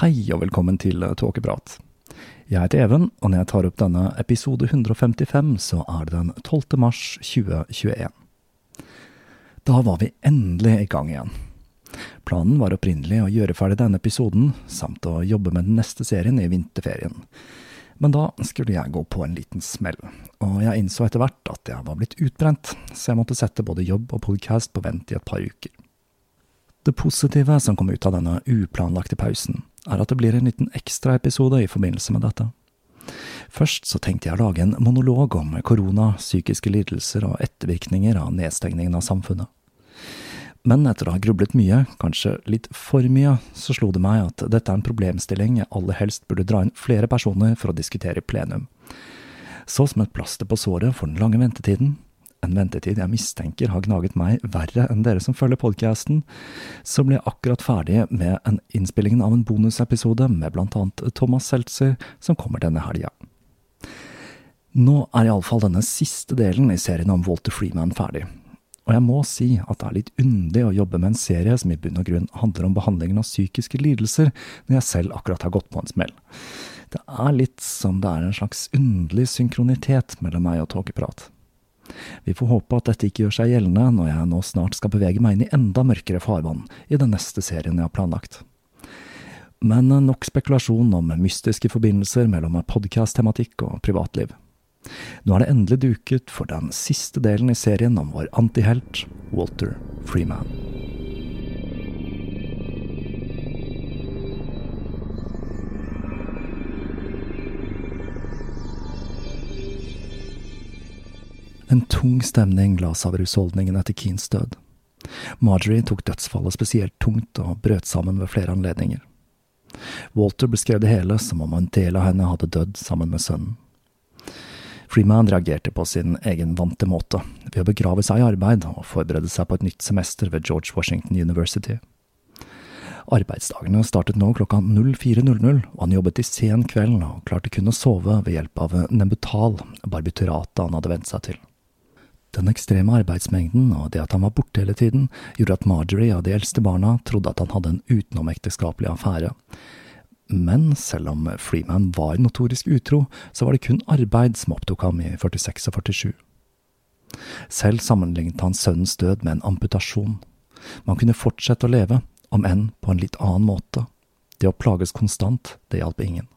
Hei og velkommen til Tåkeprat. Jeg heter Even, og når jeg tar opp denne episode 155, så er det den 12. mars 2021. Da var vi endelig i gang igjen. Planen var opprinnelig å gjøre ferdig denne episoden, samt å jobbe med den neste serien i vinterferien. Men da skulle jeg gå på en liten smell, og jeg innså etter hvert at jeg var blitt utbrent, så jeg måtte sette både jobb og podcast på vent i et par uker. Det positive som kom ut av denne uplanlagte pausen, er at det blir en liten ekstraepisode i forbindelse med dette. Først så tenkte jeg å lage en monolog om korona, psykiske lidelser og ettervirkninger av nedstengningen av samfunnet. Men etter å ha grublet mye, kanskje litt for mye, så slo det meg at dette er en problemstilling jeg aller helst burde dra inn flere personer for å diskutere i plenum. Så som et plaster på såret for den lange ventetiden, en ventetid jeg mistenker har gnaget meg verre enn dere som følger podkasten, så ble jeg akkurat ferdig med en innspillingen av en bonusepisode med blant annet Thomas Seltzer, som kommer denne helga. Nå er iallfall denne siste delen i serien om Walter Freeman ferdig, og jeg må si at det er litt underlig å jobbe med en serie som i bunn og grunn handler om behandlingen av psykiske lidelser, når jeg selv akkurat har gått på en smell. Det er litt som det er en slags underlig synkronitet mellom meg og tåkeprat. Vi får håpe at dette ikke gjør seg gjeldende når jeg nå snart skal bevege meg inn i enda mørkere farvann i den neste serien jeg har planlagt. Men nok spekulasjon om mystiske forbindelser mellom podkast-tematikk og privatliv. Nå er det endelig duket for den siste delen i serien om vår antihelt, Walter Freeman. En tung stemning la seg over husholdningen etter Keens død. Marjorie tok dødsfallet spesielt tungt og brøt sammen ved flere anledninger. Walter beskrev det hele som om en del av henne hadde dødd sammen med sønnen. Freeman reagerte på sin egen vante måte, ved å begrave seg i arbeid og forberede seg på et nytt semester ved George Washington University. Arbeidsdagene startet nå klokka 04.00, og han jobbet til sen kveld og klarte kun å sove ved hjelp av Nembutal, barbituratet han hadde vent seg til. Den ekstreme arbeidsmengden og det at han var borte hele tiden, gjorde at Marjorie og de eldste barna trodde at han hadde en utenomekteskapelig affære. Men selv om Freeman var notorisk utro, så var det kun arbeid som opptok ham i 46 og 47. Selv sammenlignet han sønnens død med en amputasjon. Man kunne fortsette å leve, om enn på en litt annen måte. Det å plages konstant, det hjalp ingen.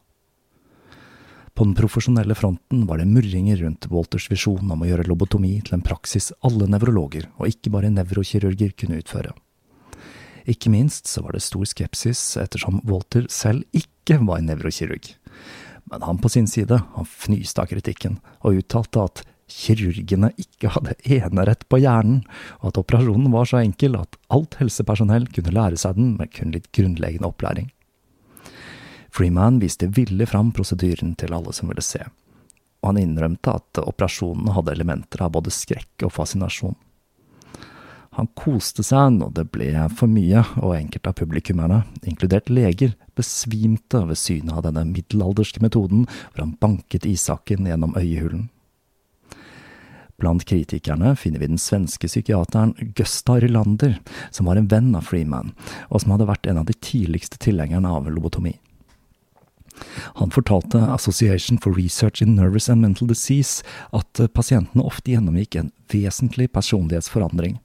På den profesjonelle fronten var det murringer rundt Walters visjon om å gjøre lobotomi til en praksis alle nevrologer, og ikke bare nevrokirurger, kunne utføre. Ikke minst så var det stor skepsis ettersom Walter selv ikke var nevrokirurg. Men han på sin side, han fnyste av kritikken, og uttalte at kirurgene ikke hadde enerett på hjernen, og at operasjonen var så enkel at alt helsepersonell kunne lære seg den med kun litt grunnleggende opplæring. Freeman viste villig fram prosedyren til alle som ville se, og han innrømte at operasjonene hadde elementer av både skrekk og fascinasjon. Han koste seg når det ble for mye, og enkelte av publikummerne, inkludert leger, besvimte ved synet av denne middelalderske metoden hvor han banket isakken gjennom øyehulen. Blant kritikerne finner vi den svenske psykiateren Gösta Rylander, som var en venn av Freeman, og som hadde vært en av de tidligste tilhengerne av lobotomi. Han fortalte Association for Research in Nervous and Mental Disease at pasientene ofte gjennomgikk en vesentlig personlighetsforandring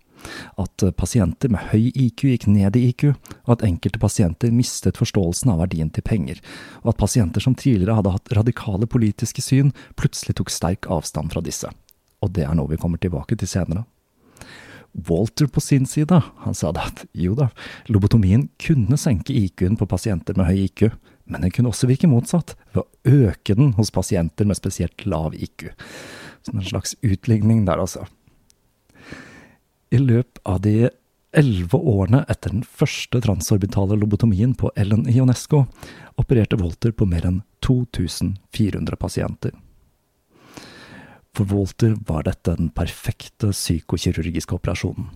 at eh, pasienter med høy IQ gikk ned i IQ, og at enkelte pasienter mistet forståelsen av verdien til penger, og at pasienter som tidligere hadde hatt radikale politiske syn, plutselig tok sterk avstand fra disse. Og det er noe vi kommer tilbake til senere. Walter på sin side, han sa da at jo da, lobotomien kunne senke IQ-en på pasienter med høy IQ, men den kunne også virke motsatt, ved å øke den hos pasienter med spesielt lav IQ. Som en slags utligning der, altså. I løpet av de elleve årene etter den første transorbitale lobotomien på Ellen Ionesco opererte Walter på mer enn 2400 pasienter. For Walter var dette den perfekte psykokirurgiske operasjonen.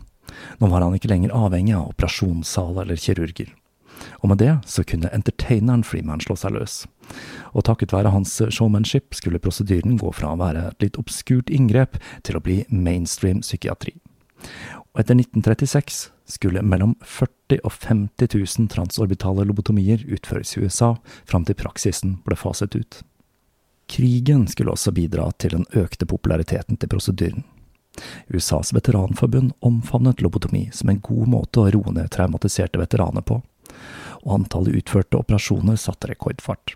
Nå var han ikke lenger avhengig av operasjonssal eller kirurger. Og med det så kunne entertaineren Freeman slå seg løs. Og takket være hans showmanship skulle prosedyren gå fra å være et litt obskurt inngrep til å bli mainstream psykiatri og etter 1936 skulle mellom 40 og 50 000 transorbitale lobotomier utføres i USA, fram til praksisen ble faset ut. Krigen skulle også bidra til den økte populariteten til prosedyren. USAs veteranforbund omfavnet lobotomi som en god måte å roe ned traumatiserte veteraner på, og antallet utførte operasjoner satte rekordfart.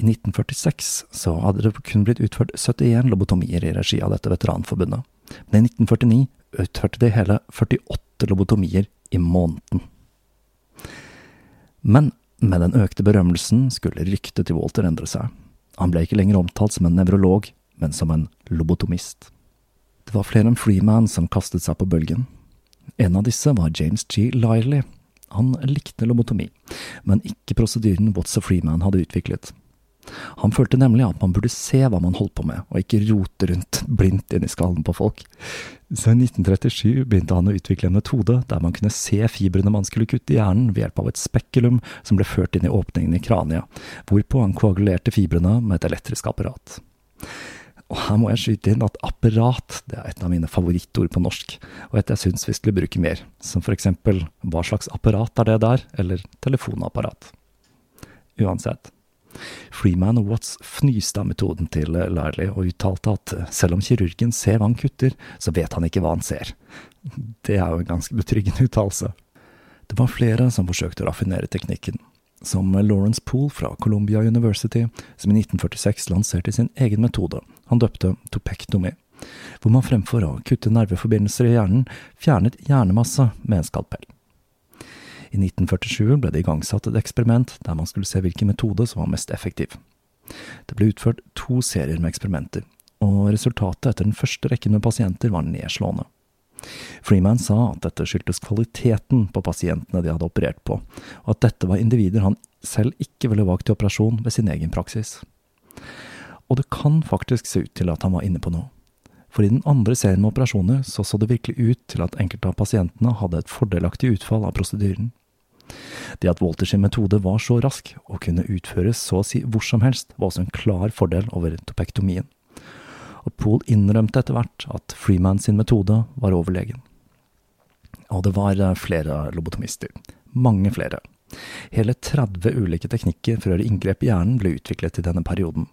I 1946 så hadde det kun blitt utført 71 lobotomier i regi av dette veteranforbundet, men i 1949 utførte de hele 48 lobotomier i måneden. Men med den økte berømmelsen skulle ryktet til Walter endre seg. Han ble ikke lenger omtalt som en nevrolog, men som en lobotomist. Det var flere enn Freeman som kastet seg på bølgen. En av disse var James G. Liley. Han likte lobotomi, men ikke prosedyren What's a Freeman hadde utviklet. Han følte nemlig at man burde se hva man holdt på med, og ikke rote rundt blindt inni skallen på folk. Så i 1937 begynte han å utvikle en metode der man kunne se fibrene man skulle kutte i hjernen ved hjelp av et spekulum som ble ført inn i åpningen i krania, hvorpå han koagulerte fibrene med et elektrisk apparat. Og her må jeg skyte inn at apparat det er et av mine favorittord på norsk, og et jeg syns vi skulle bruke mer, som for eksempel hva slags apparat er det der, eller telefonapparat. Uansett. Freeman og Watts fnyste av metoden til Lærley og uttalte at selv om kirurgen ser hva han kutter, så vet han ikke hva han ser. Det er jo en ganske betryggende uttalelse. Det var flere som forsøkte å raffinere teknikken, som Lawrence Poole fra Columbia University, som i 1946 lanserte sin egen metode han døpte topektomi, hvor man fremfor å kutte nerveforbindelser i hjernen, fjernet hjernemasse med en skalpell. I 1947 ble det igangsatt et eksperiment der man skulle se hvilken metode som var mest effektiv. Det ble utført to serier med eksperimenter, og resultatet etter den første rekken med pasienter var nedslående. Freeman sa at dette skyldtes kvaliteten på pasientene de hadde operert på, og at dette var individer han selv ikke ville valgt til operasjon ved sin egen praksis. Og det kan faktisk se ut til at han var inne på noe. For i den andre serien med operasjoner så så det virkelig ut til at enkelte av pasientene hadde et fordelaktig utfall av prosedyren. Det at Walters metode var så rask og kunne utføres så å si hvor som helst, var også en klar fordel over topektomien. Og Poole innrømte etter hvert at Freeman sin metode var overlegen. Og det var eh, flere lobotomister. Mange flere. Hele 30 ulike teknikker for å gjøre inngrep i hjernen ble utviklet i denne perioden.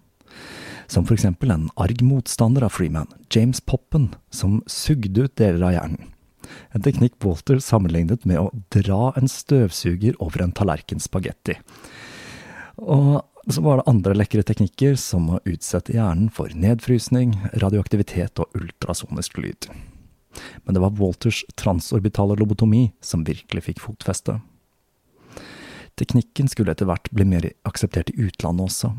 Som eksempel en arg motstander av Freeman, James Poppen, som sugde ut deler av hjernen. En teknikk Walter sammenlignet med å dra en støvsuger over en tallerken spagetti. Og så var det andre lekre teknikker, som å utsette hjernen for nedfrysning, radioaktivitet og ultrasonisk lyd. Men det var Walters transorbitale lobotomi som virkelig fikk fotfeste. Teknikken skulle etter hvert bli mer akseptert i utlandet også.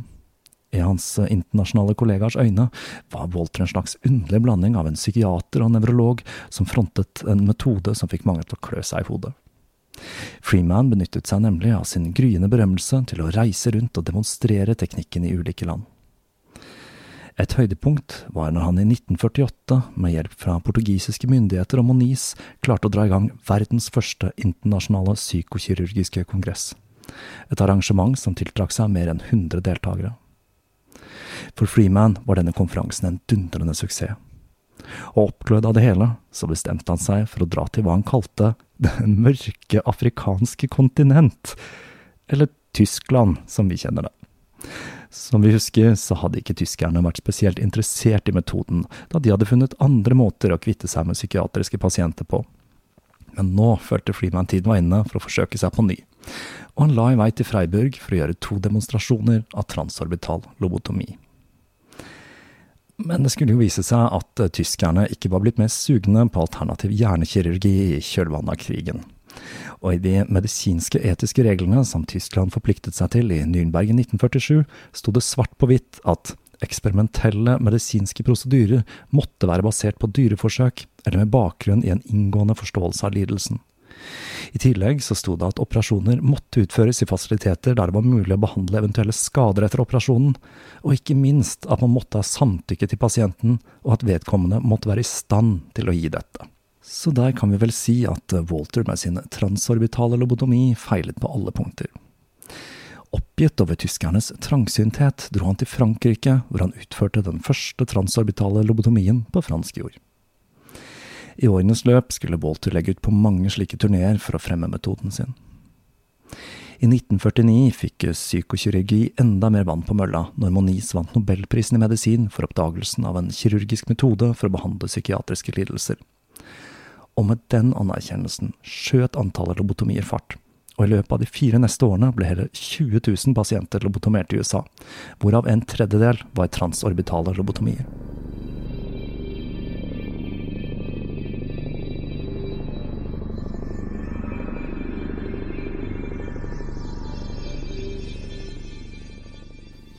I hans internasjonale kollegaers øyne var Walter en slags underlig blanding av en psykiater og nevrolog som frontet en metode som fikk mange til å klø seg i hodet. Freeman benyttet seg nemlig av sin gryende berømmelse til å reise rundt og demonstrere teknikken i ulike land. Et høydepunkt var når han i 1948, med hjelp fra portugisiske myndigheter og Moniz, klarte å dra i gang verdens første internasjonale psykokirurgiske kongress. Et arrangement som tiltrakk seg mer enn 100 deltakere. For Freeman var denne konferansen en dundrende suksess. Og oppglødd av det hele, så bestemte han seg for å dra til hva han kalte den mørke afrikanske kontinent, eller Tyskland, som vi kjenner det. Som vi husker, så hadde ikke tyskerne vært spesielt interessert i metoden, da de hadde funnet andre måter å kvitte seg med psykiatriske pasienter på. Men nå følte Freeman tiden var inne for å forsøke seg på ny, og han la i vei til Freiburg for å gjøre to demonstrasjoner av transorbital lobotomi. Men det skulle jo vise seg at tyskerne ikke var blitt mer sugne på alternativ hjernekirurgi i kjølvannet av krigen og i de medisinske etiske reglene som Tyskland forpliktet seg til i Nürnberg i 1947, sto det svart på hvitt at eksperimentelle medisinske prosedyrer måtte være basert på dyreforsøk, eller med bakgrunn i en inngående forståelse av lidelsen. I tillegg så sto det at operasjoner måtte utføres i fasiliteter der det var mulig å behandle eventuelle skader etter operasjonen, og ikke minst at man måtte ha samtykke til pasienten, og at vedkommende måtte være i stand til å gi dette. Så der kan vi vel si at Walter med sin transorbitale lobotomi feilet på alle punkter. Oppgitt over tyskernes trangsynthet dro han til Frankrike, hvor han utførte den første transorbitale lobotomien på fransk jord. I årenes løp skulle Walter legge ut på mange slike turneer for å fremme metoden sin. I 1949 fikk psykokirurgi enda mer vann på mølla når Moniz vant nobelprisen i medisin for oppdagelsen av en kirurgisk metode for å behandle psykiatriske lidelser og med den anerkjennelsen skjøt antallet lobotomier fart. Og i løpet av de fire neste årene ble hele 20 000 pasienter lobotomert i USA, hvorav en tredjedel var transorbitale lobotomier.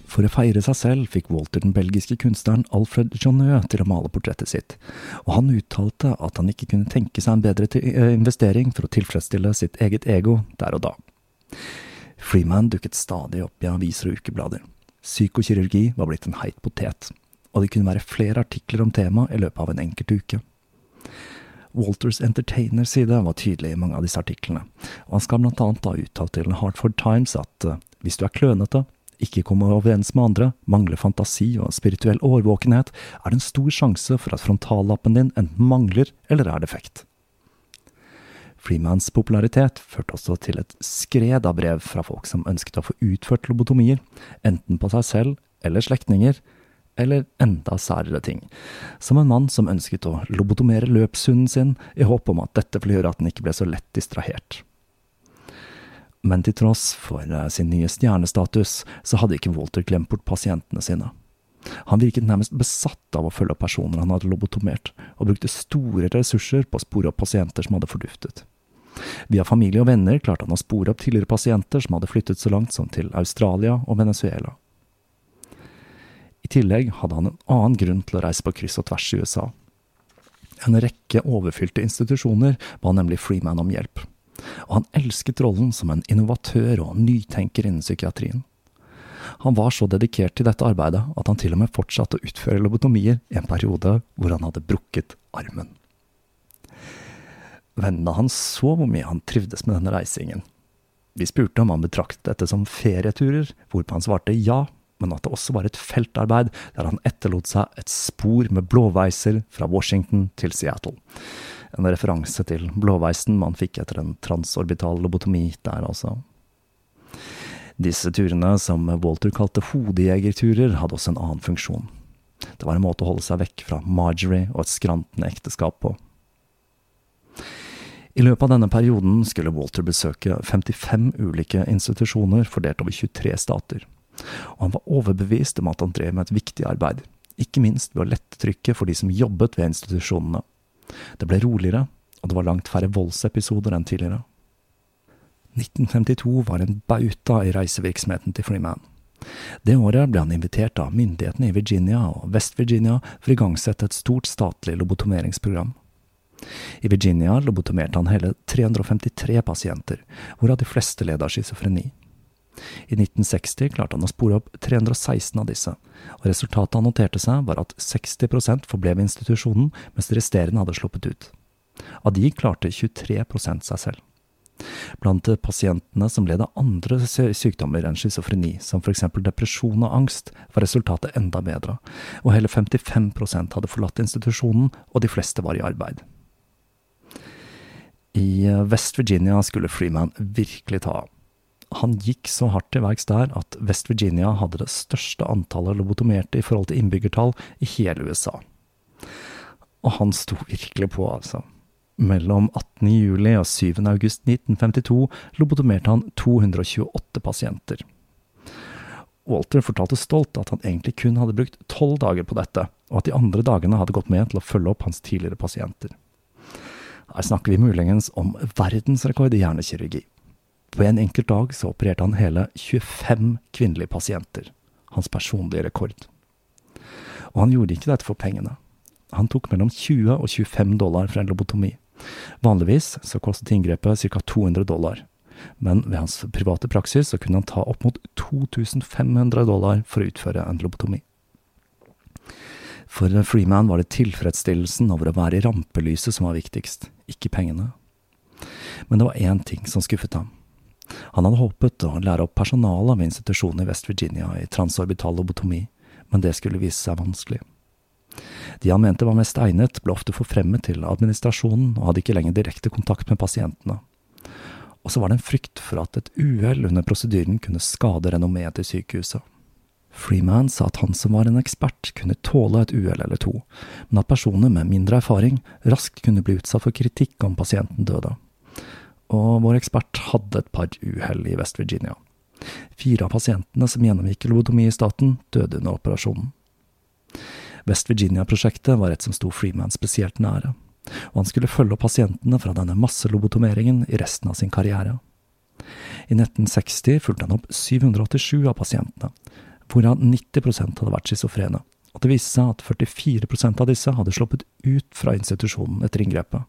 For å feire seg selv fikk Walter den belgiske kunstneren Alfred Joneux til å male portrettet sitt, og han uttalte at han ikke kunne tenke seg en bedre eh, investering for å tilfredsstille sitt eget ego der og da. Freeman dukket stadig opp i aviser og ukeblader. Psykokirurgi var blitt en heit potet, og det kunne være flere artikler om temaet i løpet av en enkelt uke. Walters Entertainer-side var tydelig i mange av disse artiklene, og han skal blant annet ha uttalt til Hartford Times at uh, hvis du er klønete, ikke kommer overens med andre, mangler fantasi og spirituell årvåkenhet, er det en stor sjanse for at frontallappen din enten mangler eller er defekt. Freemans popularitet førte også til et skred av brev fra folk som ønsket å få utført lobotomier, enten på seg selv eller slektninger, eller enda særere ting, som en mann som ønsket å lobotomere løpshunden sin i håp om at dette ville gjøre at den ikke ble så lett distrahert. Men til tross for eh, sin nye stjernestatus, så hadde ikke Walter glemt bort pasientene sine. Han virket nærmest besatt av å følge opp personer han hadde lobotomert, og brukte store ressurser på å spore opp pasienter som hadde forduftet. Via familie og venner klarte han å spore opp tidligere pasienter som hadde flyttet så langt som til Australia og Venezuela. I tillegg hadde han en annen grunn til å reise på kryss og tvers i USA. En rekke overfylte institusjoner ba nemlig Freeman om hjelp og han elsket rollen som en innovatør og nytenker innen psykiatrien. Han var så dedikert til dette arbeidet at han til og med fortsatte å utføre lobotomier i en periode hvor han hadde brukket armen. Vennene hans så hvor mye han trivdes med denne reisingen. Vi spurte om han betraktet dette som ferieturer, hvorpå han svarte ja, men at det også var et feltarbeid der han etterlot seg et spor med blåveiser fra Washington til Seattle en referanse til blåveisen man fikk etter en transorbital lobotomi der, altså. Disse turene, som Walter kalte hodejegerturer, hadde også en annen funksjon. Det var en måte å holde seg vekk fra Marjorie og et skrantende ekteskap på. I løpet av denne perioden skulle Walter besøke 55 ulike institusjoner fordelt over 23 stater, og han var overbevist om at han drev med et viktig arbeid, ikke minst ved å lette trykket for de som jobbet ved institusjonene, det ble roligere, og det var langt færre voldsepisoder enn tidligere. 1952 var en bauta i reisevirksomheten til Freeman. Det året ble han invitert av myndighetene i Virginia og West-Virginia for å igangsette et stort statlig lobotomeringsprogram. I Virginia lobotomerte han hele 353 pasienter, hvorav de fleste led av schizofreni. I 1960 klarte han å spore opp 316 av disse, og resultatet han noterte seg, var at 60 forble ved institusjonen, mens de resterende hadde sluppet ut. Av de klarte 23% seg selv. Blant pasientene som led av andre sykdommer enn schizofreni, som f.eks. depresjon og angst, var resultatet enda bedre, og hele 55% hadde forlatt institusjonen, og de fleste var i arbeid. I eh, West Virginia skulle Freeman virkelig ta av. Han gikk så hardt til verks der at West Virginia hadde det største antallet lobotomerte i forhold til innbyggertall i hele USA. Og han sto virkelig på, altså. Mellom 18. juli og 7. august 1952 lobotomerte han 228 pasienter. Walter fortalte stolt at han egentlig kun hadde brukt tolv dager på dette, og at de andre dagene hadde gått med til å følge opp hans tidligere pasienter. Her snakker vi muligens om verdensrekord i hjernekirurgi. På en enkelt dag så opererte han hele 25 kvinnelige pasienter, hans personlige rekord. Og han gjorde ikke dette for pengene. Han tok mellom 20 og 25 dollar for en lobotomi. Vanligvis så kostet inngrepet ca. 200 dollar, men ved hans private praksis så kunne han ta opp mot 2500 dollar for å utføre en lobotomi. For Freeman var det tilfredsstillelsen over å være i rampelyset som var viktigst, ikke pengene. Men det var én ting som skuffet ham. Han hadde håpet å lære opp personalet ved institusjonen i West Virginia i transorbital lobotomi, men det skulle vise seg vanskelig. De han mente var mest egnet, ble ofte forfremmet til administrasjonen og hadde ikke lenger direkte kontakt med pasientene. Og så var det en frykt for at et uhell under prosedyren kunne skade renommeet til sykehuset. Freeman sa at han som var en ekspert, kunne tåle et uhell eller to, men at personer med mindre erfaring raskt kunne bli utsatt for kritikk om pasienten døde. Og vår ekspert hadde et par uhell i West Virginia. Fire av pasientene som gjennomgikk lobotomi i staten, døde under operasjonen. West Virginia-prosjektet var et som sto Freeman spesielt nære, og han skulle følge opp pasientene fra denne masselobotomeringen i resten av sin karriere. I 1960 fulgte han opp 787 av pasientene, hvorav 90% hadde vært schizofrene, og det viste seg at 44% av disse hadde sluppet ut fra institusjonen etter inngrepet.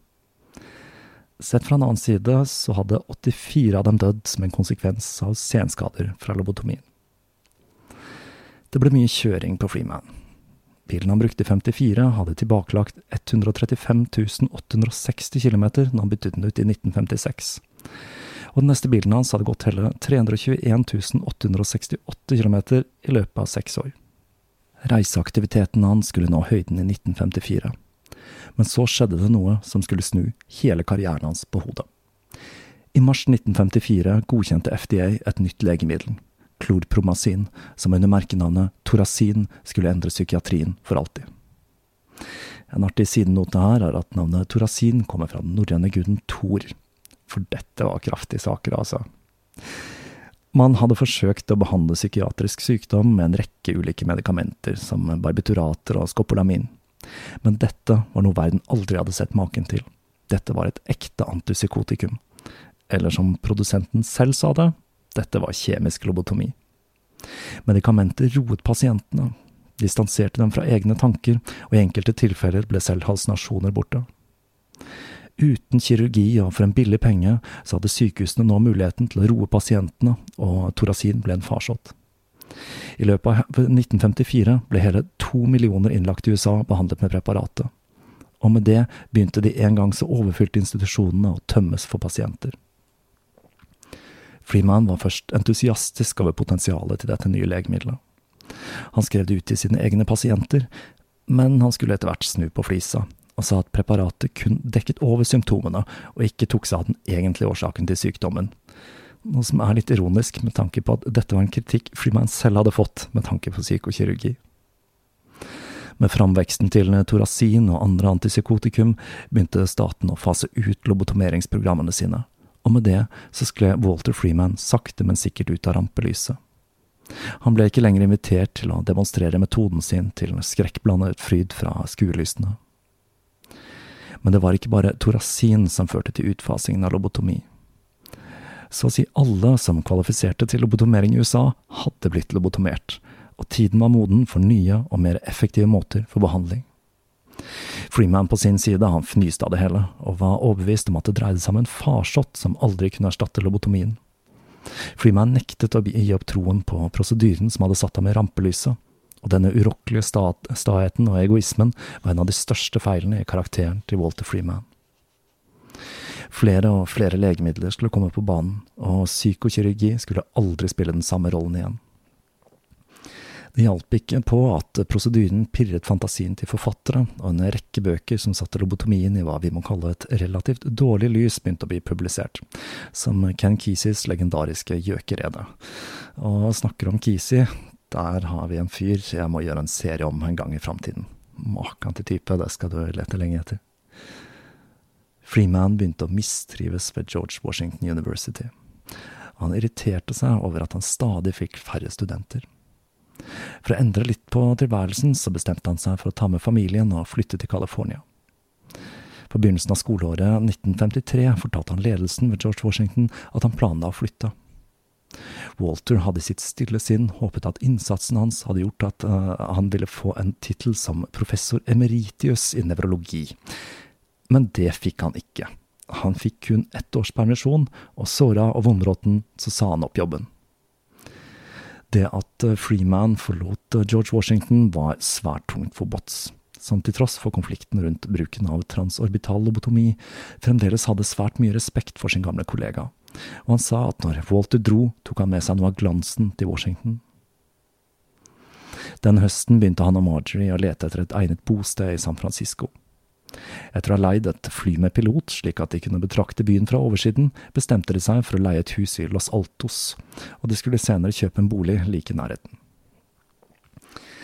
Sett fra en annen side så hadde 84 av dem dødd som en konsekvens av senskader fra lobotomien. Det ble mye kjøring på Freeman. Bilen han brukte i 54, hadde tilbakelagt 135 860 km når han byttet den ut i 1956 og den neste bilen hans hadde gått hele 321 868 km i løpet av seks år. Reiseaktiviteten hans skulle nå høyden i 1954, men så skjedde det noe som skulle snu hele karrieren hans på hodet. I mars 1954 godkjente FDA et nytt legemiddel, klorpromazin, som under merkenavnet Torasin skulle endre psykiatrien for alltid. En artig sidenote her er at navnet Torasin kommer fra den norrøne guden Thor, for dette var kraftige saker, altså. Man hadde forsøkt å behandle psykiatrisk sykdom med en rekke ulike medikamenter, som barbiturater og skopolamin. Men dette var noe verden aldri hadde sett maken til. Dette var et ekte antipsykotikum. Eller som produsenten selv sa det, dette var kjemisk lobotomi. Medikamentet roet pasientene, distanserte dem fra egne tanker, og i enkelte tilfeller ble selv halsinasjoner borte. Uten kirurgi og for en billig penge, så hadde sykehusene nå muligheten til å roe pasientene, og Torasin ble en farsott. I løpet av 1954 ble hele to millioner innlagt i USA behandlet med preparatet. Og med det begynte de en gang så overfylte institusjonene å tømmes for pasienter. Freeman var først entusiastisk over potensialet til dette nye legemiddelet. Han skrev det ut til sine egne pasienter, men han skulle etter hvert snu på flisa og sa at preparatet kun dekket over symptomene, og ikke tok seg av den egentlige årsaken til sykdommen. Noe som er litt ironisk med tanke på at dette var en kritikk Freeman selv hadde fått med tanke på psykokirurgi. Med framveksten til Torasin og andre antipsykotikum begynte staten å fase ut lobotomeringsprogrammene sine, og med det så skled Walter Freeman sakte, men sikkert ut av rampelyset. Han ble ikke lenger invitert til å demonstrere metoden sin til skrekkblandet fryd fra skuelystne. Men det var ikke bare Torasin som førte til utfasingen av lobotomi. Så å si alle som kvalifiserte til lobotomering i USA, hadde blitt lobotomert, og tiden var moden for nye og mer effektive måter for behandling. Freeman på sin side han fnyste av det hele, og var overbevist om at det dreide seg om en farsott som aldri kunne erstatte lobotomien. Freeman nektet å gi opp troen på prosedyren som hadde satt ham i rampelyset, og denne urokkelige staheten og egoismen var en av de største feilene i karakteren til Walter Freeman. Flere og flere legemidler skulle komme på banen, og psykokirurgi skulle aldri spille den samme rollen igjen. Det hjalp ikke på at prosedyren pirret fantasien til forfattere, og en rekke bøker som satte lobotomien i hva vi må kalle et relativt dårlig lys, begynte å bli publisert, som Ken Keseys legendariske Gjøkeredet. Og snakker om Kesey, der har vi en fyr jeg må gjøre en serie om en gang i framtiden. Maken til type, det skal du lete lenge etter. Freeman begynte å mistrives ved George Washington University. Han irriterte seg over at han stadig fikk færre studenter. For å endre litt på tilværelsen, så bestemte han seg for å ta med familien og flytte til California. På begynnelsen av skoleåret 1953 fortalte han ledelsen ved George Washington at han planla å flytte. Walter hadde i sitt stille sinn håpet at innsatsen hans hadde gjort at uh, han ville få en tittel som professor emeritius i nevrologi, men det fikk han ikke. Han fikk kun ett års permisjon, og såra og vondråten så sa han opp jobben. Det at eh, Freeman forlot eh, George Washington var svært tungt for Botts, som til tross for konflikten rundt bruken av transorbital lobotomi, fremdeles hadde svært mye respekt for sin gamle kollega, og han sa at når Walter dro, tok han med seg noe av glansen til Washington. Den høsten begynte han og Marjorie å lete etter et egnet bosted i San Francisco. Etter å ha leid et fly med pilot, slik at de kunne betrakte byen fra oversiden, bestemte de seg for å leie et hus i Los Altos, og de skulle senere kjøpe en bolig like i nærheten.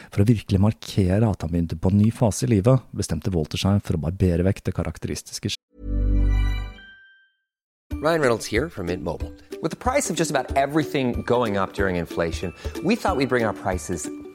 For å virkelig markere at han begynte på en ny fase i livet, bestemte Walter seg for å barbere vekk det karakteristiske Ryan Reynolds here from Mint Mobile. With the price of just about everything going up during inflation, we thought we'd bring our prices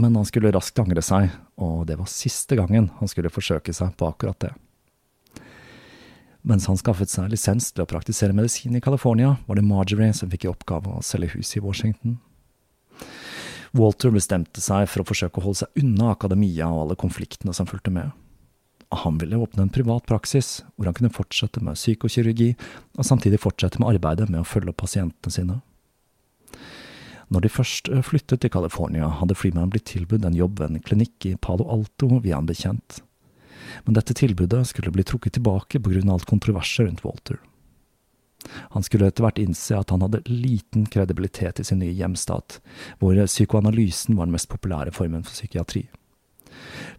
Men han skulle raskt angre seg, og det var siste gangen han skulle forsøke seg på akkurat det. Mens han skaffet seg lisens til å praktisere medisin i California, var det Marjorie som fikk i oppgave å selge hus i Washington. Walter bestemte seg for å forsøke å holde seg unna akademia og alle konfliktene som fulgte med. Han ville åpne en privat praksis, hvor han kunne fortsette med psykokirurgi, og samtidig fortsette med arbeidet med å følge opp pasientene sine. Når de først eh, flyttet til California, hadde Freeman blitt tilbudt en jobb ved en klinikk i Palo Alto via en bekjent. Men dette tilbudet skulle bli trukket tilbake av alt kontroverset rundt Walter. Han skulle etter hvert innse at han hadde liten kredibilitet i sin nye hjemstat, hvor psykoanalysen var den mest populære formen for psykiatri.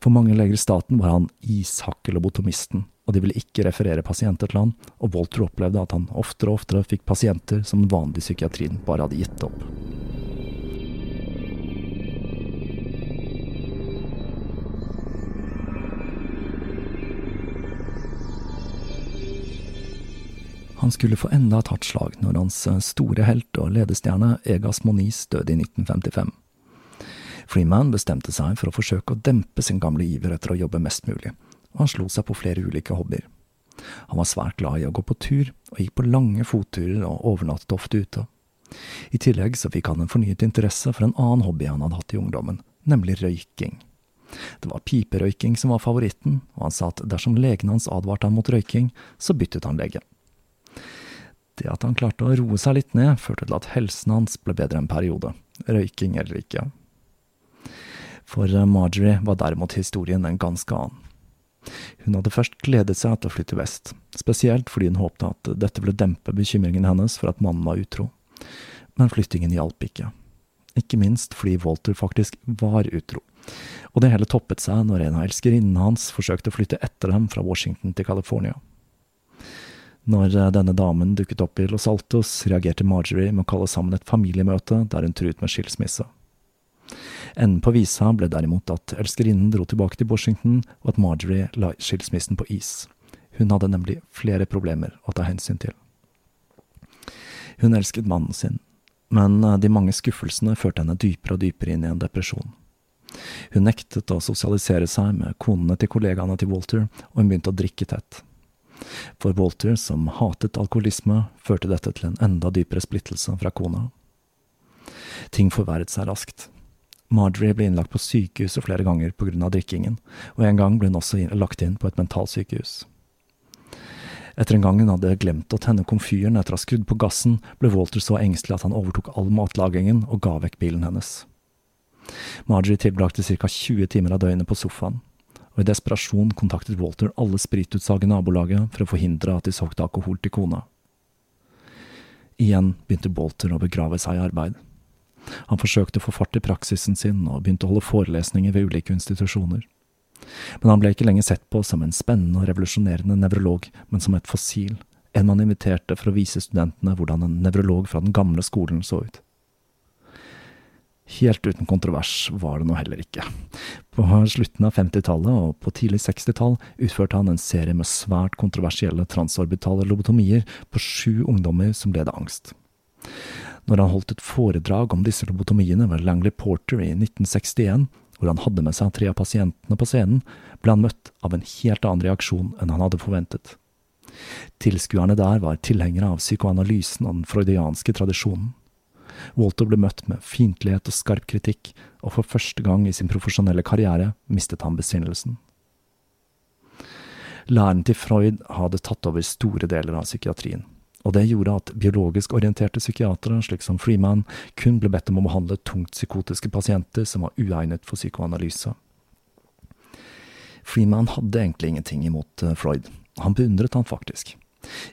For mange leger i staten var han ishakkelobotomisten, og de ville ikke referere pasienter til han, og Walter opplevde at han oftere og oftere fikk pasienter som den vanlige psykiatrien bare hadde gitt opp. Han skulle få enda et hardt slag når hans eh, store helt og ledestjerne Egas Moniz døde i 1955. Freeman bestemte seg for å forsøke å dempe sin gamle iver etter å jobbe mest mulig, og han slo seg på flere ulike hobbyer. Han var svært glad i å gå på tur, og gikk på lange fotturer og overnattet ofte ute. I tillegg så fikk han en fornyet interesse for en annen hobby han hadde hatt i ungdommen, nemlig røyking. Det var piperøyking som var favoritten, og han sa at dersom legen hans advarte han mot røyking, så byttet han lege. Det at han klarte å roe seg litt ned, førte til at helsen hans ble bedre en periode, røyking eller ikke. For eh, Marjorie var derimot historien en ganske annen. Hun hadde først gledet seg til å flytte vest, spesielt fordi hun håpte at dette ville dempe bekymringen hennes for at mannen var utro. Men flyttingen hjalp ikke. Ikke minst fordi Walter faktisk var utro. Og det hele toppet seg når en av elskerinnene hans forsøkte å flytte etter dem fra Washington til California. Når denne damen dukket opp i Los Altos, reagerte Marjorie med å kalle sammen et familiemøte der hun truet med skilsmisse. Enden på visa ble derimot at elskerinnen dro tilbake til Washington, og at Marjorie la skilsmissen på is. Hun hadde nemlig flere problemer å ta hensyn til. Hun elsket mannen sin, men eh, de mange skuffelsene førte henne dypere og dypere inn i en depresjon. Hun nektet å sosialisere seg med konene til kollegaene til Walter, og hun begynte å drikke tett. For Walter, som hatet alkoholisme, førte dette til en enda dypere splittelse fra kona. Ting forverret seg raskt. Marjorie ble innlagt på sykehuset flere ganger av drikkingen, og en gang ble hun også lagt inn på et mentalsykehus. Etter en gang hun hadde glemt å tenne komfyren etter å ha skrudd på gassen, ble Walter så engstelig at han overtok all matlagingen og ga vekk bilen hennes. Marjorie tilbrakte ca 20 timer av døgnet på sofaen, og i desperasjon kontaktet Walter alle spritutsalg i nabolaget for å forhindre at de solgte alkohol til kona. Igjen begynte Walter å begrave seg i arbeid. Han forsøkte å få fart i praksisen sin og begynte å holde forelesninger ved ulike institusjoner. Men han ble ikke lenger sett på som en spennende og revolusjonerende nevrolog, men som et fossil, en man inviterte for å vise studentene hvordan en nevrolog fra den gamle skolen så ut. Helt uten kontrovers var det nå heller ikke. På slutten av 50-tallet og på tidlig 60-tall utførte han en serie med svært kontroversielle transorbitale lobotomier på sju ungdommer som led av angst. Når han holdt et foredrag om disse lobotomiene ved Langley Porter i 1961, hvor han hadde med seg tre av pasientene på scenen, ble han møtt av en helt annen reaksjon enn han hadde forventet. Tilskuerne der var tilhengere av psykoanalysen og den freudianske tradisjonen. Walter ble møtt med fiendtlighet og skarp kritikk, og for første gang i sin profesjonelle karriere mistet han besinnelsen. Læren til Freud hadde tatt over store deler av psykiatrien og det gjorde at biologisk orienterte psykiatere, slik som Freeman, kun ble bedt om å behandle tungt psykotiske pasienter som var uegnet for psykoanalyse. Freeman hadde egentlig ingenting imot eh, Freud, han beundret han faktisk.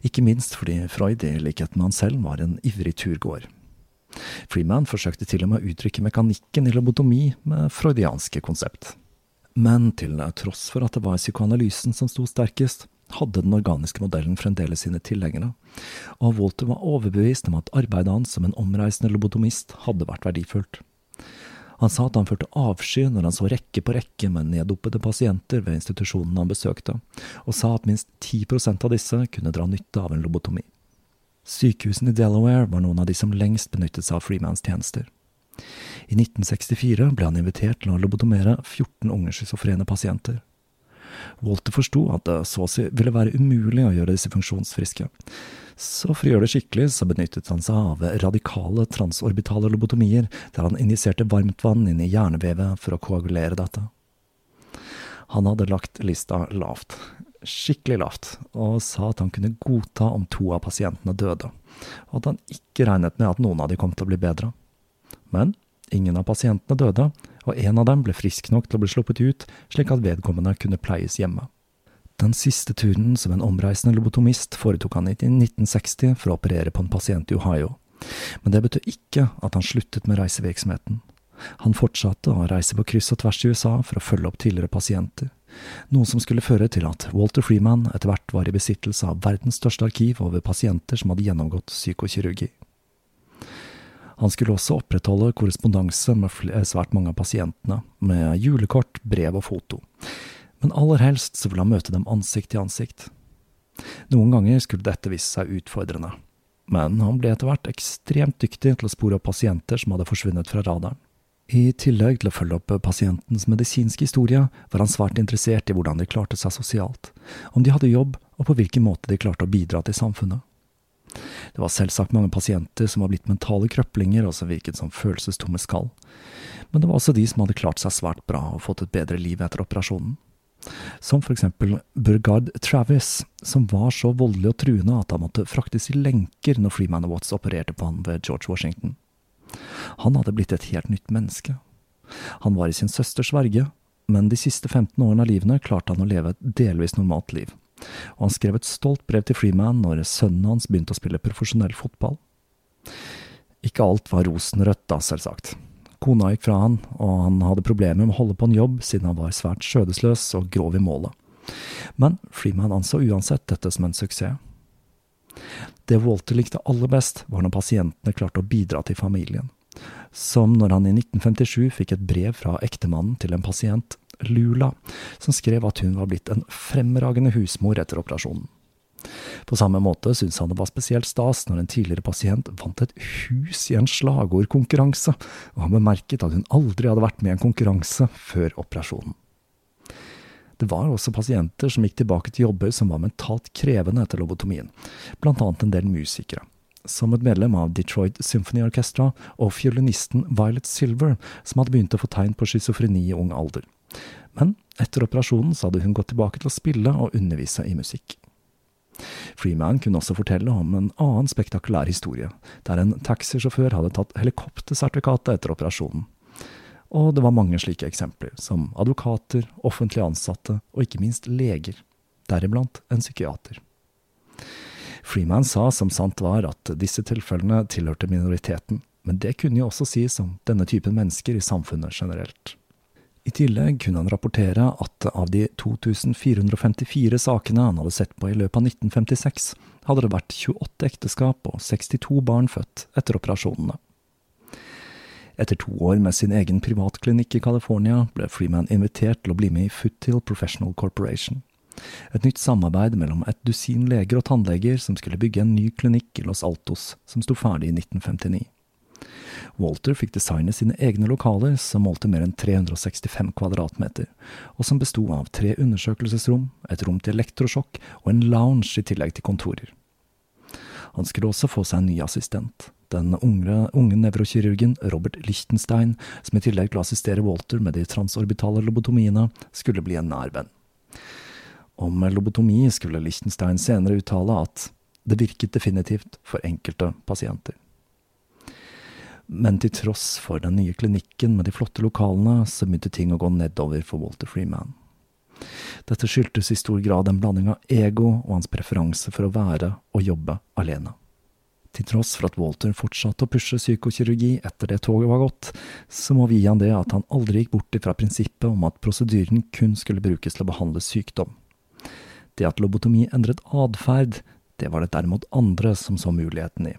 Ikke minst fordi Freud, i likhet med han selv, var en ivrig turgåer. Freeman forsøkte til og med å uttrykke mekanikken i lobotomi med freudianske konsept. Men til tross for at det var psykoanalysen som sto sterkest, hadde den organiske modellen fremdeles sine tilhengere, og Walter var overbevist om at arbeidet hans som en omreisende lobotomist hadde vært verdifullt. Han sa at han følte avsky når han så rekke på rekke med neddopede pasienter ved institusjonen han besøkte, og sa at minst 10% av disse kunne dra nytte av en lobotomi. Sykehusene i Delaware var noen av de som lengst benyttet seg av Freemans tjenester. I 1964 ble han invitert til å lobotomere 14 unge schizofrene pasienter. Walter forsto at det så å si ville være umulig å gjøre disse funksjonsfriske. Så for å gjøre det skikkelig, så benyttet han seg av radikale transorbitale lobotomier, der han injiserte varmt vann inn i hjernevevet for å koagulere dette. Han hadde lagt lista lavt, skikkelig lavt, og sa at han kunne godta om to av pasientene døde, og at han ikke regnet med at noen av de kom til å bli bedre. Men ingen av pasientene døde, og en av dem ble frisk nok til å bli sluppet ut, slik at vedkommende kunne pleies hjemme. Den siste turen som en omreisende lobotomist foretok han i 1960 for å operere på en pasient i Ohio, men det betød ikke at han sluttet med reisevirksomheten. Han fortsatte å reise på kryss og tvers i USA for å følge opp tidligere pasienter, noe som skulle føre til at Walter Freeman etter hvert var i besittelse av verdens største arkiv over pasienter som hadde gjennomgått psykokirurgi. Han skulle også opprettholde korrespondanse med svært mange av pasientene, med julekort, brev og foto. Men aller helst så ville han møte dem ansikt til ansikt. Noen ganger skulle dette vise seg utfordrende, men han ble etter hvert ekstremt dyktig til å spore opp pasienter som hadde forsvunnet fra radaren. I tillegg til å følge opp pasientens medisinske historie, var han svært interessert i hvordan de klarte seg sosialt, om de hadde jobb og på hvilken måte de klarte å bidra til samfunnet. Det var selvsagt mange pasienter som var blitt mentale krøplinger og som virket som følelsestomme skall, men det var også de som hadde klart seg svært bra og fått et bedre liv etter operasjonen. Som for eksempel Burgard Travis, som var så voldelig og truende at han måtte fraktes i lenker når Freeman Watts opererte på han ved George Washington. Han hadde blitt et helt nytt menneske. Han var i sin søsters verge, men de siste 15 årene av livene klarte han å leve et delvis normalt liv. Og han skrev et stolt brev til Freeman når sønnen hans begynte å spille profesjonell fotball. Ikke alt var rosenrødt, da, selvsagt. Kona gikk fra han, og han hadde problemer med å holde på en jobb siden han var svært skjødesløs og grov i målet. Men Freeman anså uansett dette som en suksess. Det Walter likte aller best, var når pasientene klarte å bidra til familien. Som når han i 1957 fikk et brev fra ektemannen til en pasient, Lula, som skrev at hun var blitt en fremragende husmor etter operasjonen. På samme måte syntes han det var spesielt stas når en tidligere pasient vant et hus i en slagordkonkurranse, og han bemerket at hun aldri hadde vært med i en konkurranse før operasjonen. Det var også pasienter som gikk tilbake til jobber som var mentalt krevende etter lobotomien, blant annet en del musikere. Som et medlem av Detroit Symphony Orchestra og fiolinisten Violet Silver, som hadde begynt å få tegn på schizofreni i ung alder. Men etter operasjonen så hadde hun gått tilbake til å spille og undervise i musikk. Freeman kunne også fortelle om en annen spektakulær historie, der en taxisjåfør hadde tatt helikoptersertifikatet etter operasjonen. Og det var mange slike eksempler, som advokater, offentlig ansatte og ikke minst leger, deriblant en psykiater. Freeman sa som sant var at disse tilfellene tilhørte minoriteten, men det kunne jo også sies om denne typen mennesker i samfunnet generelt. I tillegg kunne han rapportere at av de 2454 sakene han hadde sett på i løpet av 1956, hadde det vært 28 ekteskap og 62 barn født etter operasjonene. Etter to år med sin egen privatklinikk i California ble Freeman invitert til å bli med i Foothill Professional Corporation. Et nytt samarbeid mellom et dusin leger og tannleger som skulle bygge en ny klinikk i Los Altos, som sto ferdig i 1959. Walter fikk designe sine egne lokaler, som målte mer enn 365 kvadratmeter, og som besto av tre undersøkelsesrom, et rom til elektrosjokk og en lounge i tillegg til kontorer. Han skulle også få seg en ny assistent, den unge, unge nevrokirurgen Robert Lichtenstein, som i tillegg til å assistere Walter med de transorbitale lobotomiene, skulle bli en nær venn. Om lobotomi skulle Lichtenstein senere uttale at det virket definitivt for enkelte pasienter. Men til tross for den nye klinikken med de flotte lokalene, så begynte ting å gå nedover for Walter Freeman. Dette skyldtes i stor grad en blanding av ego og hans preferanse for å være og jobbe alene. Til tross for at Walter fortsatte å pushe psykokirurgi etter det toget var gått, så må vi gi han det at han aldri gikk bort ifra prinsippet om at prosedyren kun skulle brukes til å behandle sykdom. Det at lobotomi endret atferd, det var det derimot andre som så muligheten i.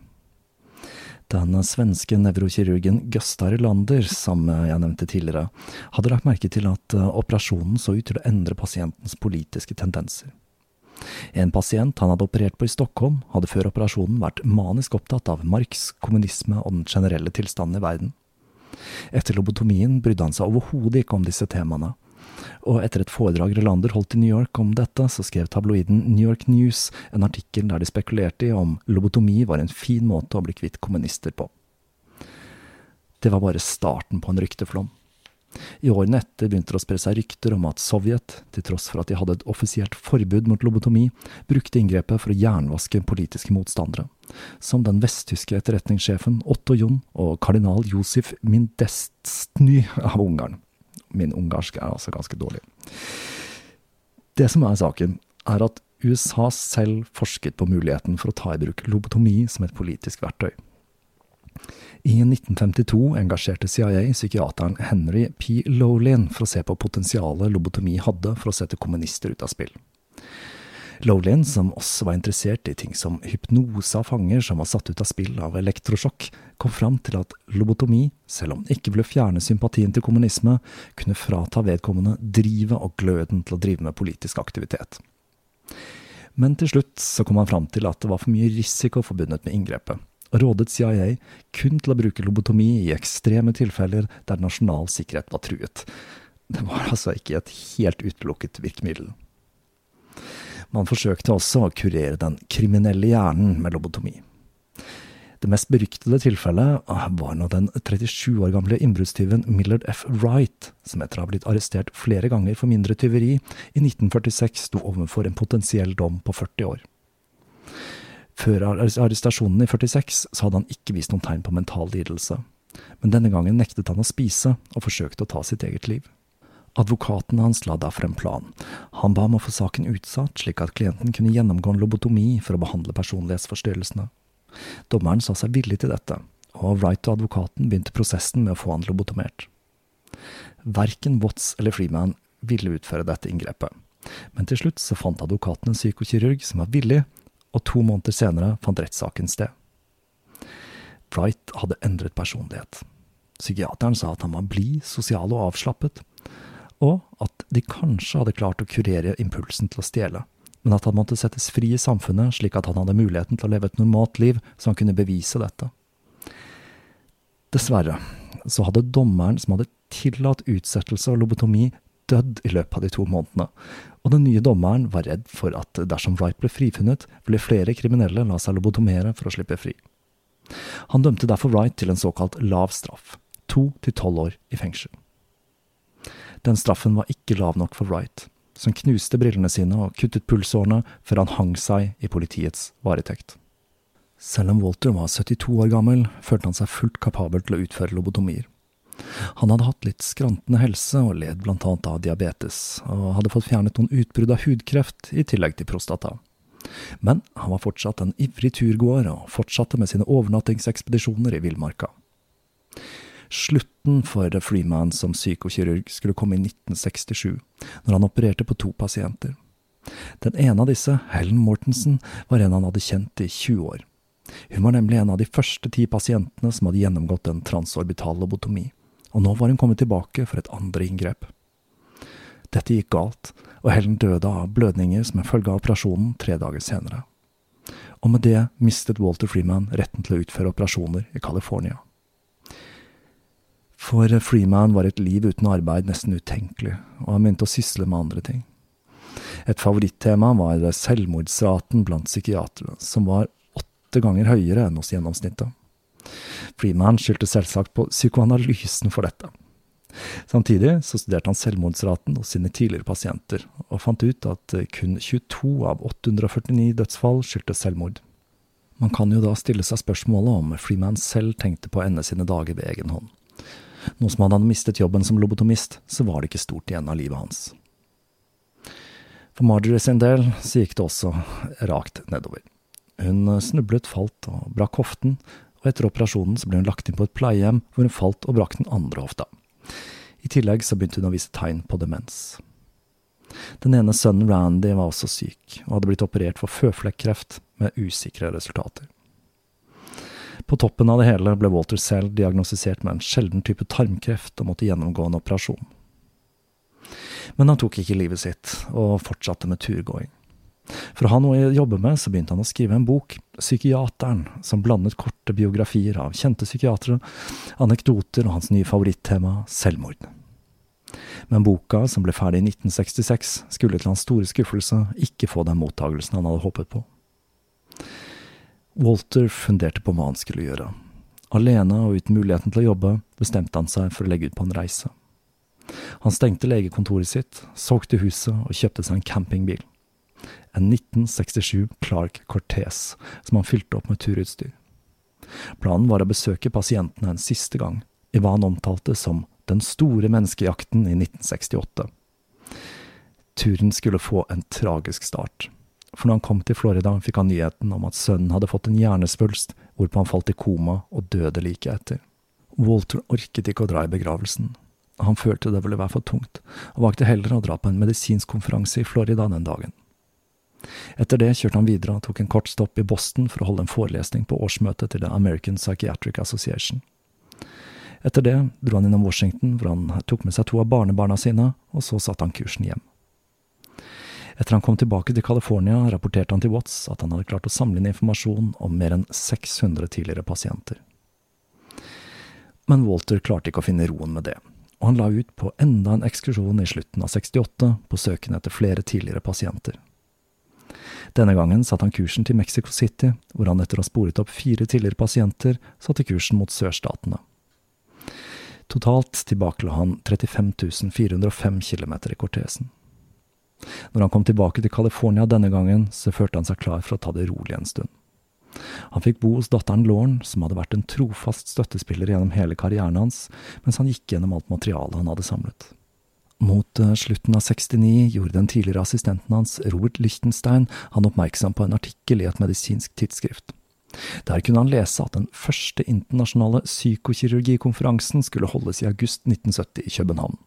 Den svenske nevrokirurgen Gösta Lander, som jeg nevnte tidligere, hadde lagt merke til at eh, operasjonen så ut til å endre pasientens politiske tendenser. En pasient han hadde operert på i Stockholm, hadde før operasjonen vært manisk opptatt av Marx, kommunisme og den generelle tilstanden i verden. Etter lobotomien brydde han seg overhodet ikke om disse temaene, og etter et foredrag Relander holdt i New York om dette, så skrev tabloiden New York News en artikkel der de spekulerte i om lobotomi var en fin måte å bli kvitt kommunister på. Det var bare starten på en rykteflom. I årene etter begynte det å spre seg rykter om at Sovjet, til tross for at de hadde et offisielt forbud mot lobotomi, brukte inngrepet for å jernvaske politiske motstandere, som den vesttyske etterretningssjefen Otto Jon og kardinal Josef Mindestny av Ungarn. Min ungarsk er altså ganske dårlig. Det som er saken, er at USA selv forsket på muligheten for å ta i bruk lobotomi som et politisk verktøy. I 1952 engasjerte CIA psykiateren Henry P. Lowlin for å se på potensialet lobotomi hadde for å sette kommunister ut av spill. Lowlin, som også var interessert i ting som hypnose av fanger som var satt ut av spill av elektrosjokk, kom fram til at lobotomi, selv om det ikke ville fjerne sympatien til kommunisme, kunne frata vedkommende drivet og gløden til å drive med politisk aktivitet. Men til slutt så kom han fram til at det var for mye risiko forbundet med inngrepet, og rådet CIA kun til å bruke lobotomi i ekstreme tilfeller der nasjonal sikkerhet var truet. Det var altså ikke et helt utelukket virkemiddel. Man forsøkte også å kurere den kriminelle hjernen med lobotomi. Det mest beryktede tilfellet var når den 37 år gamle innbruddstyven Millard F. Wright, som etter å ha blitt arrestert flere ganger for mindre tyveri, i 1946 sto overfor en potensiell dom på 40 år. Før arrestasjonen i 46 så hadde han ikke vist noen tegn på mental lidelse, men denne gangen nektet han å spise og forsøkte å ta sitt eget liv. Advokaten hans la derfor en plan. Han ba om å få saken utsatt, slik at klienten kunne gjennomgå en lobotomi for å behandle personlighetsforstyrrelsene. Dommeren sa seg villig til dette, og Wright og advokaten begynte prosessen med å få han lobotomert. Verken Watts eller Freeman ville utføre dette inngrepet, men til slutt så fant advokaten en psykokirurg som var villig, og to måneder senere fant rettssaken sted. Wright hadde endret personlighet. Psykiateren sa at han var blid, sosial og avslappet, og at de kanskje hadde klart å kurere impulsen til å stjele, men at han måtte settes fri i samfunnet slik at han hadde muligheten til å leve et normalt liv så han kunne bevise dette. Dessverre så hadde dommeren som hadde tillatt utsettelse og lobotomi, dødd i løpet av de to månedene, og den nye dommeren var redd for at dersom Wright ble frifunnet, ville flere kriminelle la seg lobotomere for å slippe fri. Han dømte derfor Wright til en såkalt lav straff, to til tolv år i fengsel. Den straffen var ikke lav nok for Wright, som knuste brillene sine og kuttet pulsårene før han hang seg i politiets varetekt. Selv om Walter var 72 år gammel, følte han seg fullt kapabel til å utføre lobotomier. Han hadde hatt litt skrantende helse og led blant annet av diabetes, og hadde fått fjernet noen utbrudd av hudkreft i tillegg til prostata. Men han var fortsatt en ivrig turgåer og fortsatte med sine overnattingsekspedisjoner i villmarka. Slutten for Freeman som psykokirurg skulle komme i 1967, når han opererte på to pasienter. Den ene av disse, Helen Mortensen, var en han hadde kjent i 20 år. Hun var nemlig en av de første ti pasientene som hadde gjennomgått en transorbital lobotomi, og nå var hun kommet tilbake for et andre inngrep. Dette gikk galt, og Helen døde av blødninger som en følge av operasjonen tre dager senere. Og med det mistet Walter Freeman retten til å utføre operasjoner i California. For Freeman var et liv uten arbeid nesten utenkelig, og han begynte å sysle med andre ting. Et favorittema var selvmordsraten blant psykiatere, som var åtte ganger høyere enn hos gjennomsnittet. Freeman skyldte selvsagt på psykoanalysen for dette. Samtidig så studerte han selvmordsraten hos sine tidligere pasienter, og fant ut at kun 22 av 849 dødsfall skyldtes selvmord. Man kan jo da stille seg spørsmålet om Freeman selv tenkte på å ende sine dager ved egen hånd. Nå som han hadde mistet jobben som lobotomist, så var det ikke stort igjen av livet hans. For Marjorie sin del så gikk det også rakt nedover. Hun snublet, falt og brakk hoften, og etter operasjonen så ble hun lagt inn på et pleiehjem hvor hun falt og brakk den andre hofta. I tillegg så begynte hun å vise tegn på demens. Den ene sønnen Randy var også syk, og hadde blitt operert for føflekkreft med usikre resultater. På toppen av det hele ble Walter selv diagnostisert med en sjelden type tarmkreft og måtte gjennomgå en operasjon. Men han tok ikke livet sitt, og fortsatte med turgåing. For å ha noe å jobbe med, så begynte han å skrive en bok, Psykiateren, som blandet korte biografier av kjente psykiatere, anekdoter og hans nye favorittema, selvmord. Men boka, som ble ferdig i 1966, skulle til hans store skuffelse ikke få den mottagelsen han hadde håpet på. Walter funderte på hva han skulle gjøre. Alene og uten muligheten til å jobbe, bestemte han seg for å legge ut på en reise. Han stengte legekontoret sitt, solgte huset og kjøpte seg en campingbil. En 1967 Clark Cortez som han fylte opp med turutstyr. Planen var å besøke pasientene en siste gang, i hva han omtalte som den store menneskejakten i 1968. Turen skulle få en tragisk start for når han kom til Florida, fikk han nyheten om at sønnen hadde fått en hjernesvulst, hvorpå han falt i koma og døde like etter. Walter orket ikke å dra i begravelsen. Han følte det ville være for tungt, og valgte heller å dra på en medisinsk konferanse i Florida den dagen. Etter det kjørte han videre og tok en kort stopp i Boston for å holde en forelesning på årsmøtet til The American Psychiatric Association. Etter det dro han innom Washington, hvor han tok med seg to av barnebarna sine, og så satte han kursen hjem. Etter han kom tilbake til California, rapporterte han til Watts at han hadde klart å samle inn informasjon om mer enn 600 tidligere pasienter. Men Walter klarte ikke å finne roen med det, og han la ut på enda en ekskursjon i slutten av 68 på søken etter flere tidligere pasienter. Denne gangen satte han kursen til Mexico City, hvor han etter å ha sporet opp fire tidligere pasienter, satte kursen mot sørstatene. Totalt tilbakela han 35 405 km i kortesen. Når han kom tilbake til California denne gangen, så følte han seg klar for å ta det rolig en stund. Han fikk bo hos datteren Lauren, som hadde vært en trofast støttespiller gjennom hele karrieren hans, mens han gikk gjennom alt materialet han hadde samlet. Mot eh, slutten av 69 gjorde den tidligere assistenten hans, Robert Lichtenstein, han oppmerksom på en artikkel i et medisinsk tidsskrift. Der kunne han lese at den første internasjonale psykokirurgikonferansen skulle holdes i august 1970 i København.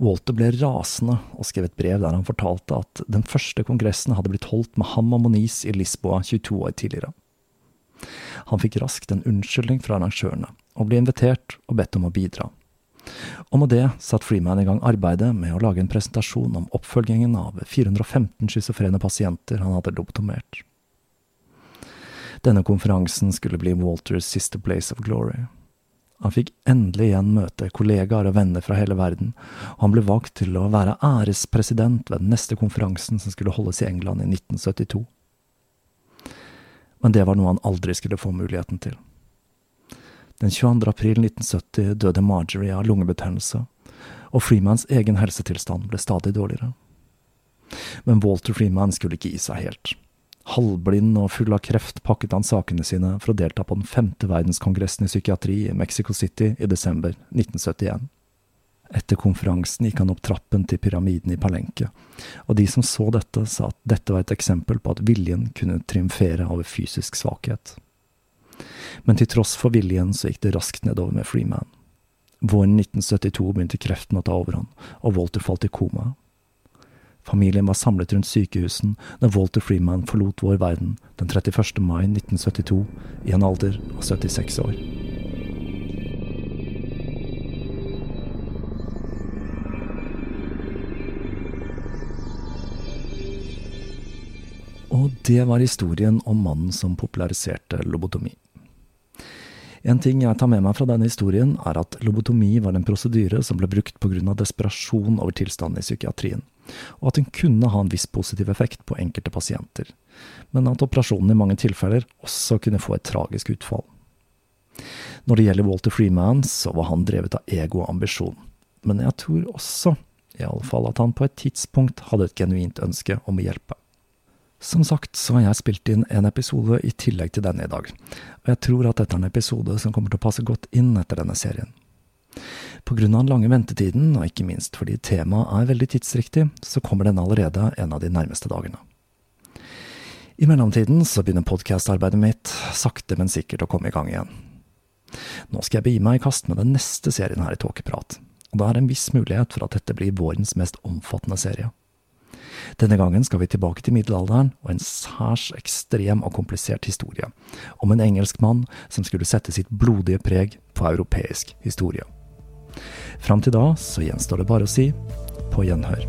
Walter ble rasende og skrev et brev der han fortalte at den første kongressen hadde blitt holdt med ham og Moniz i Lisboa 22 år tidligere. Han fikk raskt en unnskyldning fra arrangørene, og ble invitert og bedt om å bidra. Og med det satte Freeman i gang arbeidet med å lage en presentasjon om oppfølgingen av 415 schizofrene pasienter han hadde lobotomert. Denne konferansen skulle bli Walters siste place of glory. Han fikk endelig igjen møte kollegaer og venner fra hele verden, og han ble valgt til å være ærespresident ved den neste konferansen som skulle holdes i England i 1972. Men det var noe han aldri skulle få muligheten til. Den 22. april 1970 døde Marjorie av lungebetennelse, og Freemans egen helsetilstand ble stadig dårligere. Men Walter Freeman skulle ikke gi seg helt. Halvblind og full av kreft pakket han sakene sine for å delta på den femte verdenskongressen i psykiatri i Mexico City i desember 1971. Etter konferansen gikk han opp trappen til pyramiden i Palenque, og de som så dette, sa at dette var et eksempel på at viljen kunne triumfere over fysisk svakhet men til tross for viljen så gikk det raskt nedover med Freeman. Våren 1972 begynte kreften å ta overhånd, og Walter falt i koma. Familien var samlet rundt sykehusen når Walter Freeman forlot vår verden den 31. mai 1972 i en alder av 76 år. Og det var historien om mannen som populariserte lobotomi. En ting jeg tar med meg fra denne historien, er at lobotomi var en prosedyre som ble brukt pga. desperasjon over tilstanden i psykiatrien, og at den kunne ha en viss positiv effekt på enkelte pasienter, men at operasjonen i mange tilfeller også kunne få et tragisk utfall. Når det gjelder Walter Freeman, så var han drevet av ego og ambisjon, men jeg tror også, i alle fall, at han på et tidspunkt hadde et genuint ønske om å hjelpe. Som sagt så har jeg spilt inn en episode i tillegg til denne i dag, og jeg tror at dette er en episode som kommer til å passe godt inn etter denne serien. Av den lange ventetiden, og ikke minst fordi temaet er veldig tidsriktig, så kommer den allerede en av de nærmeste dagene. I mellomtiden så begynner podkastarbeidet mitt sakte, men sikkert å komme i gang igjen. Nå skal jeg begi meg i kast med den neste serien her i Tåkeprat, og det er en viss mulighet for at dette blir vårens mest omfattende serie. Denne gangen skal vi tilbake til middelalderen og en særs ekstrem og komplisert historie, om en engelsk mann som skulle sette sitt blodige preg på europeisk historie. Fram til da så gjenstår det bare å si på gjenhør.